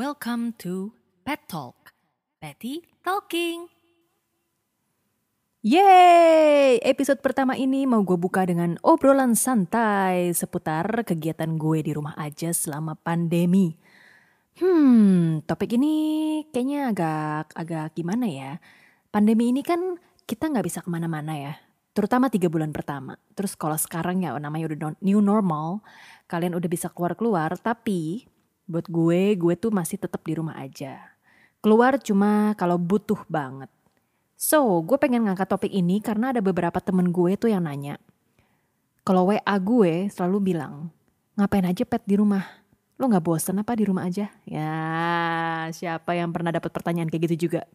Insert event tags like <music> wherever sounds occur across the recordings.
Welcome to Pet Talk. Patty Talking. Yeay! Episode pertama ini mau gue buka dengan obrolan santai seputar kegiatan gue di rumah aja selama pandemi. Hmm, topik ini kayaknya agak agak gimana ya? Pandemi ini kan kita nggak bisa ke mana-mana ya, terutama tiga bulan pertama. Terus kalau sekarang ya namanya udah new normal, kalian udah bisa keluar-keluar, tapi buat gue, gue tuh masih tetap di rumah aja. Keluar cuma kalau butuh banget. So, gue pengen ngangkat topik ini karena ada beberapa temen gue tuh yang nanya. Kalau WA gue selalu bilang, ngapain aja pet di rumah? Lo gak bosen apa di rumah aja? Ya, siapa yang pernah dapat pertanyaan kayak gitu juga?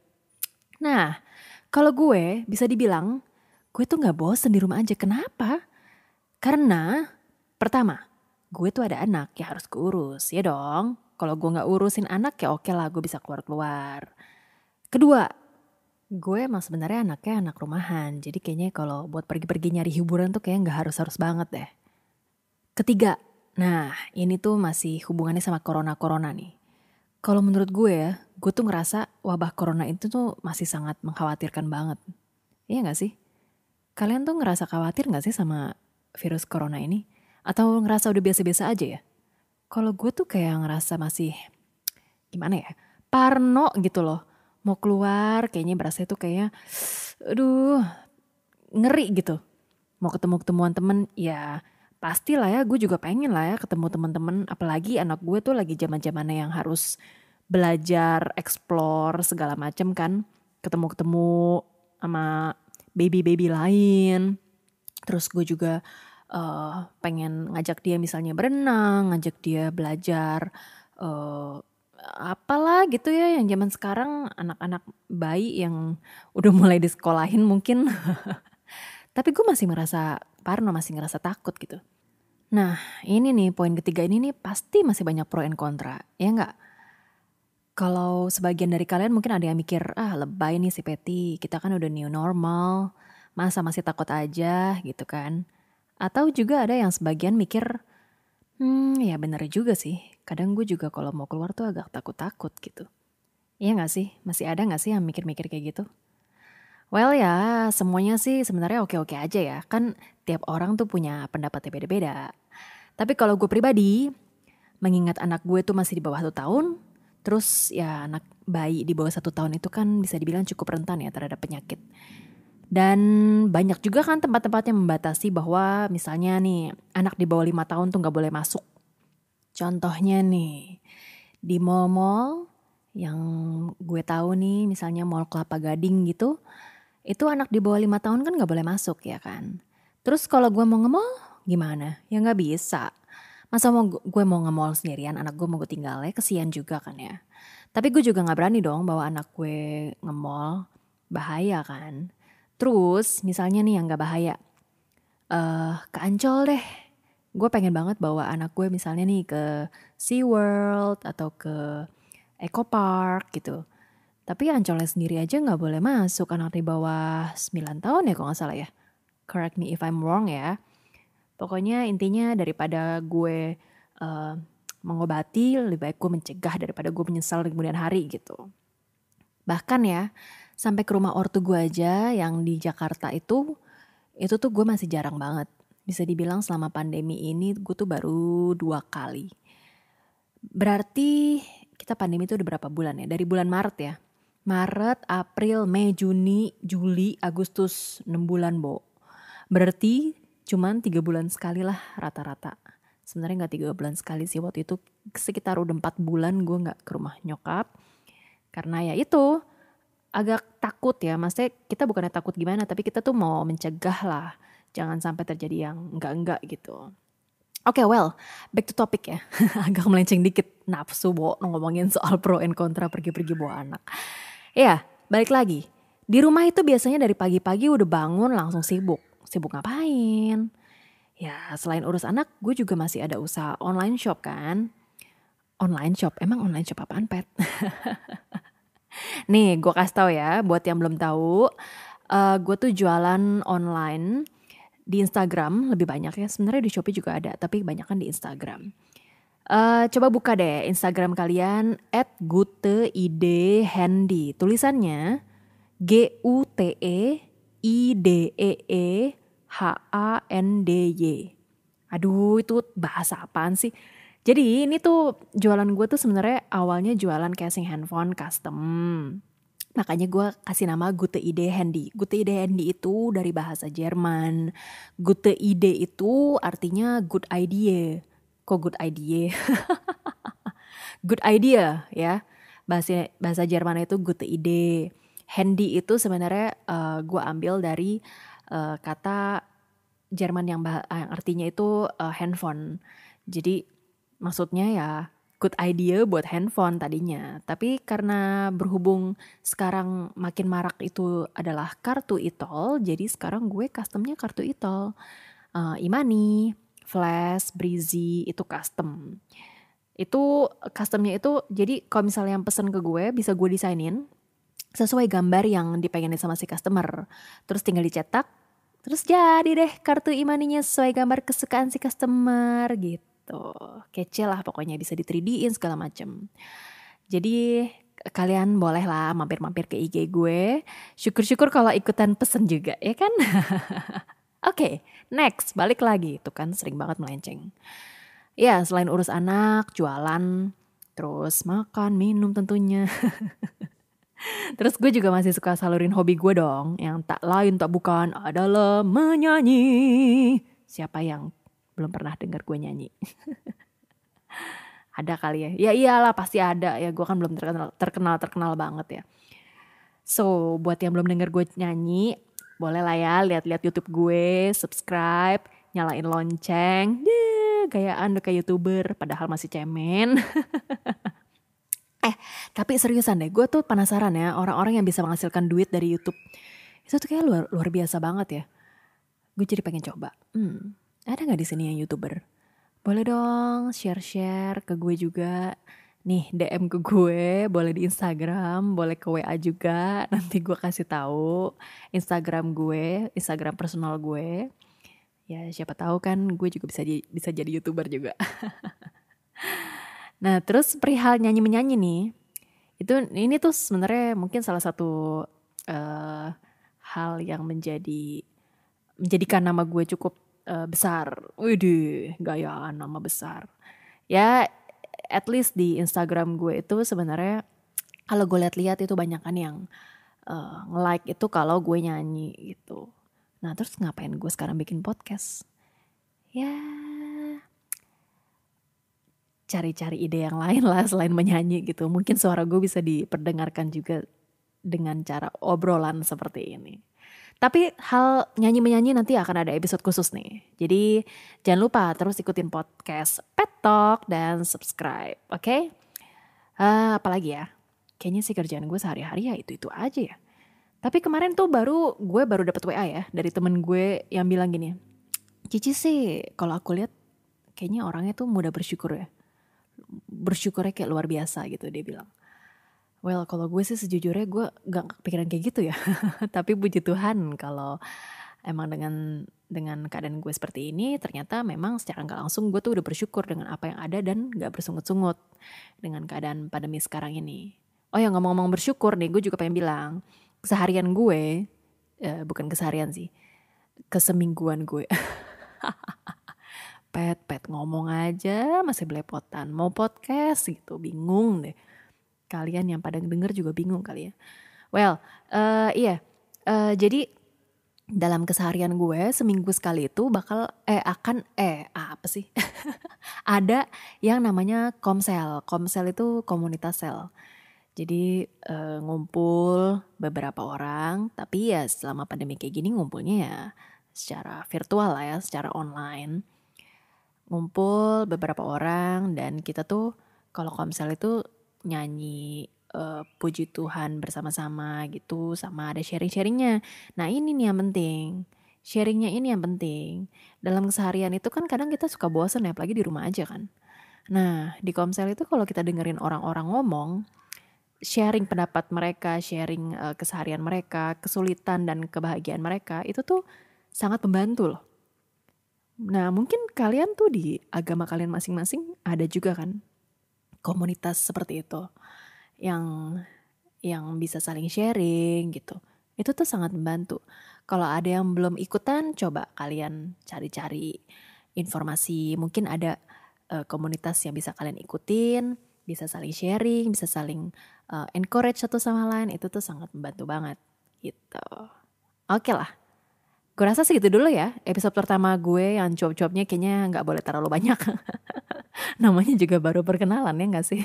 Nah, kalau gue bisa dibilang, gue tuh gak bosen di rumah aja. Kenapa? Karena, pertama, gue tuh ada anak ya harus keurus, ya dong. Kalau gue gak urusin anak ya oke lah gue bisa keluar-keluar. Kedua, gue emang sebenarnya anaknya anak rumahan. Jadi kayaknya kalau buat pergi-pergi nyari hiburan tuh kayak nggak harus-harus banget deh. Ketiga, nah ini tuh masih hubungannya sama corona-corona nih. Kalau menurut gue ya, gue tuh ngerasa wabah corona itu tuh masih sangat mengkhawatirkan banget. Iya gak sih? Kalian tuh ngerasa khawatir gak sih sama virus corona ini? Atau ngerasa udah biasa-biasa aja ya? Kalau gue tuh kayak ngerasa masih, gimana ya, parno gitu loh. Mau keluar kayaknya berasa itu kayaknya aduh ngeri gitu. Mau ketemu ketemuan temen ya pasti lah ya gue juga pengen lah ya ketemu teman-teman apalagi anak gue tuh lagi zaman zamannya yang harus belajar explore segala macam kan. Ketemu-ketemu sama baby-baby lain. Terus gue juga uh, pengen ngajak dia misalnya berenang ngajak dia belajar uh, apalah gitu ya yang zaman sekarang anak-anak bayi yang udah mulai disekolahin mungkin. <laughs> Tapi gue masih merasa parno, masih ngerasa takut gitu. Nah ini nih poin ketiga ini nih pasti masih banyak pro and kontra, ya nggak? Kalau sebagian dari kalian mungkin ada yang mikir, ah lebay nih si Peti, kita kan udah new normal, masa masih takut aja gitu kan. Atau juga ada yang sebagian mikir, hmm ya bener juga sih, kadang gue juga kalau mau keluar tuh agak takut-takut gitu. Iya gak sih? Masih ada gak sih yang mikir-mikir kayak gitu? Well ya, semuanya sih sebenarnya oke-oke aja ya. Kan tiap orang tuh punya pendapatnya beda-beda. Tapi kalau gue pribadi, mengingat anak gue tuh masih di bawah satu tahun, terus ya anak bayi di bawah satu tahun itu kan bisa dibilang cukup rentan ya terhadap penyakit. Dan banyak juga kan tempat-tempat yang membatasi bahwa misalnya nih anak di bawah lima tahun tuh gak boleh masuk Contohnya nih, di mall-mall yang gue tahu nih misalnya mall Kelapa Gading gitu, itu anak di bawah lima tahun kan gak boleh masuk ya kan. Terus kalau gue mau nge-mall gimana? Ya gak bisa. Masa mau gue mau nge-mall sendirian, anak gue mau gue tinggal ya, kesian juga kan ya. Tapi gue juga gak berani dong bawa anak gue nge-mall, bahaya kan. Terus misalnya nih yang gak bahaya, uh, ke Ancol deh gue pengen banget bawa anak gue misalnya nih ke Sea World atau ke Eco Park gitu. Tapi Ancolnya sendiri aja nggak boleh masuk anak di bawah 9 tahun ya kalau nggak salah ya. Correct me if I'm wrong ya. Pokoknya intinya daripada gue uh, mengobati, lebih baik gue mencegah daripada gue menyesal di kemudian hari gitu. Bahkan ya, sampai ke rumah ortu gue aja yang di Jakarta itu, itu tuh gue masih jarang banget bisa dibilang selama pandemi ini gue tuh baru dua kali. Berarti kita pandemi itu udah berapa bulan ya? Dari bulan Maret ya. Maret, April, Mei, Juni, Juli, Agustus, 6 bulan, Bo. Berarti cuman tiga bulan sekali lah rata-rata. Sebenarnya nggak tiga bulan sekali sih waktu itu sekitar udah empat bulan gue nggak ke rumah nyokap karena ya itu agak takut ya maksudnya kita bukannya takut gimana tapi kita tuh mau mencegah lah jangan sampai terjadi yang enggak-enggak gitu. Oke, okay, well, back to topic ya. <laughs> Agak melenceng dikit nafsu bo ngomongin soal pro and kontra pergi-pergi bawa anak. Ya, balik lagi. Di rumah itu biasanya dari pagi-pagi udah bangun langsung sibuk. Sibuk ngapain? Ya, selain urus anak, gue juga masih ada usaha online shop kan. Online shop, emang online shop apaan pet? <laughs> Nih, gue kasih tau ya, buat yang belum tahu, uh, gue tuh jualan online di Instagram lebih banyak ya sebenarnya di Shopee juga ada tapi banyak kan di Instagram Uh, coba buka deh Instagram kalian at guteidhandy. Tulisannya G U T E I D E E H A N D Y. Aduh itu bahasa apaan sih? Jadi ini tuh jualan gue tuh sebenarnya awalnya jualan casing handphone custom. Makanya gue kasih nama Gute Ide Handy. Gute Ide Handy itu dari bahasa Jerman. Gute Ide itu artinya good idea kok good idea <laughs> good idea ya bahasa bahasa Jerman itu good ide handy itu sebenarnya uh, eh, gue ambil dari uh, kata Jerman yang, bah yang artinya itu uh, handphone jadi maksudnya ya good idea buat handphone tadinya tapi karena berhubung sekarang makin marak itu adalah kartu itol jadi sekarang gue customnya kartu itol uh, imani Flash, Breezy itu custom. Itu customnya itu jadi kalau misalnya yang pesen ke gue bisa gue desainin sesuai gambar yang dipengenin sama si customer. Terus tinggal dicetak, terus jadi deh kartu imaninya sesuai gambar kesukaan si customer gitu. Kece lah pokoknya bisa di 3D-in segala macem. Jadi kalian boleh lah mampir-mampir ke IG gue. Syukur-syukur kalau ikutan pesen juga ya kan. <laughs> Oke, okay, next balik lagi. Itu kan sering banget melenceng. Ya, selain urus anak, jualan, terus makan, minum tentunya. <laughs> terus gue juga masih suka salurin hobi gue dong, yang tak lain tak bukan adalah menyanyi. Siapa yang belum pernah dengar gue nyanyi? <laughs> ada kali ya? Ya iyalah pasti ada ya. Gue kan belum terkenal terkenal terkenal banget ya. So buat yang belum dengar gue nyanyi, boleh lah ya lihat-lihat YouTube gue, subscribe, nyalain lonceng. Deh, gayaan kayak YouTuber padahal masih cemen. <laughs> eh, tapi seriusan deh, gue tuh penasaran ya orang-orang yang bisa menghasilkan duit dari YouTube. Itu tuh kayak luar luar biasa banget ya. Gue jadi pengen coba. Hmm, ada nggak di sini yang YouTuber? Boleh dong share-share ke gue juga nih DM ke gue, boleh di Instagram, boleh ke WA juga. <laughs> Nanti gue kasih tahu Instagram gue, Instagram personal gue. Ya siapa tahu kan gue juga bisa bisa jadi youtuber juga. <laughs> nah terus perihal nyanyi menyanyi nih, itu ini tuh sebenarnya mungkin salah satu uh, hal yang menjadi menjadikan nama gue cukup uh, besar. Widih, gayaan nama besar. Ya at least di Instagram gue itu sebenarnya kalau gue lihat-lihat itu banyak kan yang uh, nge-like itu kalau gue nyanyi gitu. Nah terus ngapain gue sekarang bikin podcast? Ya cari-cari ide yang lain lah selain menyanyi gitu. Mungkin suara gue bisa diperdengarkan juga dengan cara obrolan seperti ini. Tapi hal nyanyi-menyanyi nanti akan ada episode khusus nih. Jadi jangan lupa terus ikutin podcast Pet Talk dan subscribe, oke? Okay? Uh, eh, apalagi ya? Kayaknya sih kerjaan gue sehari-hari ya itu-itu aja ya. Tapi kemarin tuh baru gue baru dapat WA ya dari temen gue yang bilang gini, Cici sih kalau aku lihat kayaknya orangnya tuh mudah bersyukur ya. Bersyukurnya kayak luar biasa gitu dia bilang. Well, kalau gue sih sejujurnya gue gak kepikiran kayak gitu ya. <laughs> Tapi puji Tuhan kalau emang dengan dengan keadaan gue seperti ini, ternyata memang secara nggak langsung gue tuh udah bersyukur dengan apa yang ada dan gak bersungut-sungut dengan keadaan pandemi sekarang ini. Oh ya ngomong-ngomong bersyukur nih, gue juga pengen bilang keseharian gue, eh, bukan keseharian sih, kesemingguan gue. <laughs> pet, pet ngomong aja masih belepotan, mau podcast gitu, bingung deh kalian yang pada denger juga bingung kali ya. Well, uh, iya. Uh, jadi dalam keseharian gue seminggu sekali itu bakal eh akan eh apa sih? <laughs> Ada yang namanya komsel. Komsel itu komunitas sel. Jadi uh, ngumpul beberapa orang, tapi ya selama pandemi kayak gini ngumpulnya ya secara virtual lah ya, secara online. Ngumpul beberapa orang dan kita tuh kalau komsel itu nyanyi uh, puji Tuhan bersama-sama gitu sama ada sharing-sharingnya. Nah ini nih yang penting. Sharingnya ini yang penting. Dalam keseharian itu kan kadang kita suka bosan ya, apalagi di rumah aja kan. Nah di komsel itu kalau kita dengerin orang-orang ngomong, sharing pendapat mereka, sharing uh, keseharian mereka, kesulitan dan kebahagiaan mereka, itu tuh sangat membantu loh. Nah, mungkin kalian tuh di agama kalian masing-masing ada juga kan komunitas seperti itu yang yang bisa saling sharing gitu. Itu tuh sangat membantu. Kalau ada yang belum ikutan, coba kalian cari-cari informasi. Mungkin ada uh, komunitas yang bisa kalian ikutin, bisa saling sharing, bisa saling uh, encourage satu sama lain. Itu tuh sangat membantu banget gitu. Oke okay lah, Gue rasa segitu dulu ya episode pertama gue yang cuap-cuapnya kayaknya nggak boleh terlalu banyak. <laughs> <laughs> Namanya juga baru perkenalan ya nggak sih?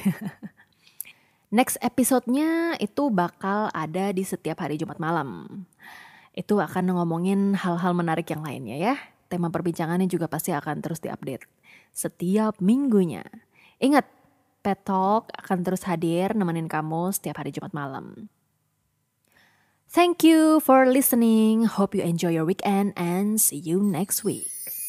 <laughs> Next episodenya itu bakal ada di setiap hari Jumat malam. Itu akan ngomongin hal-hal menarik yang lainnya ya. Tema perbincangannya juga pasti akan terus diupdate setiap minggunya. Ingat, Pet Talk akan terus hadir nemenin kamu setiap hari Jumat malam. Thank you for listening. Hope you enjoy your weekend and see you next week.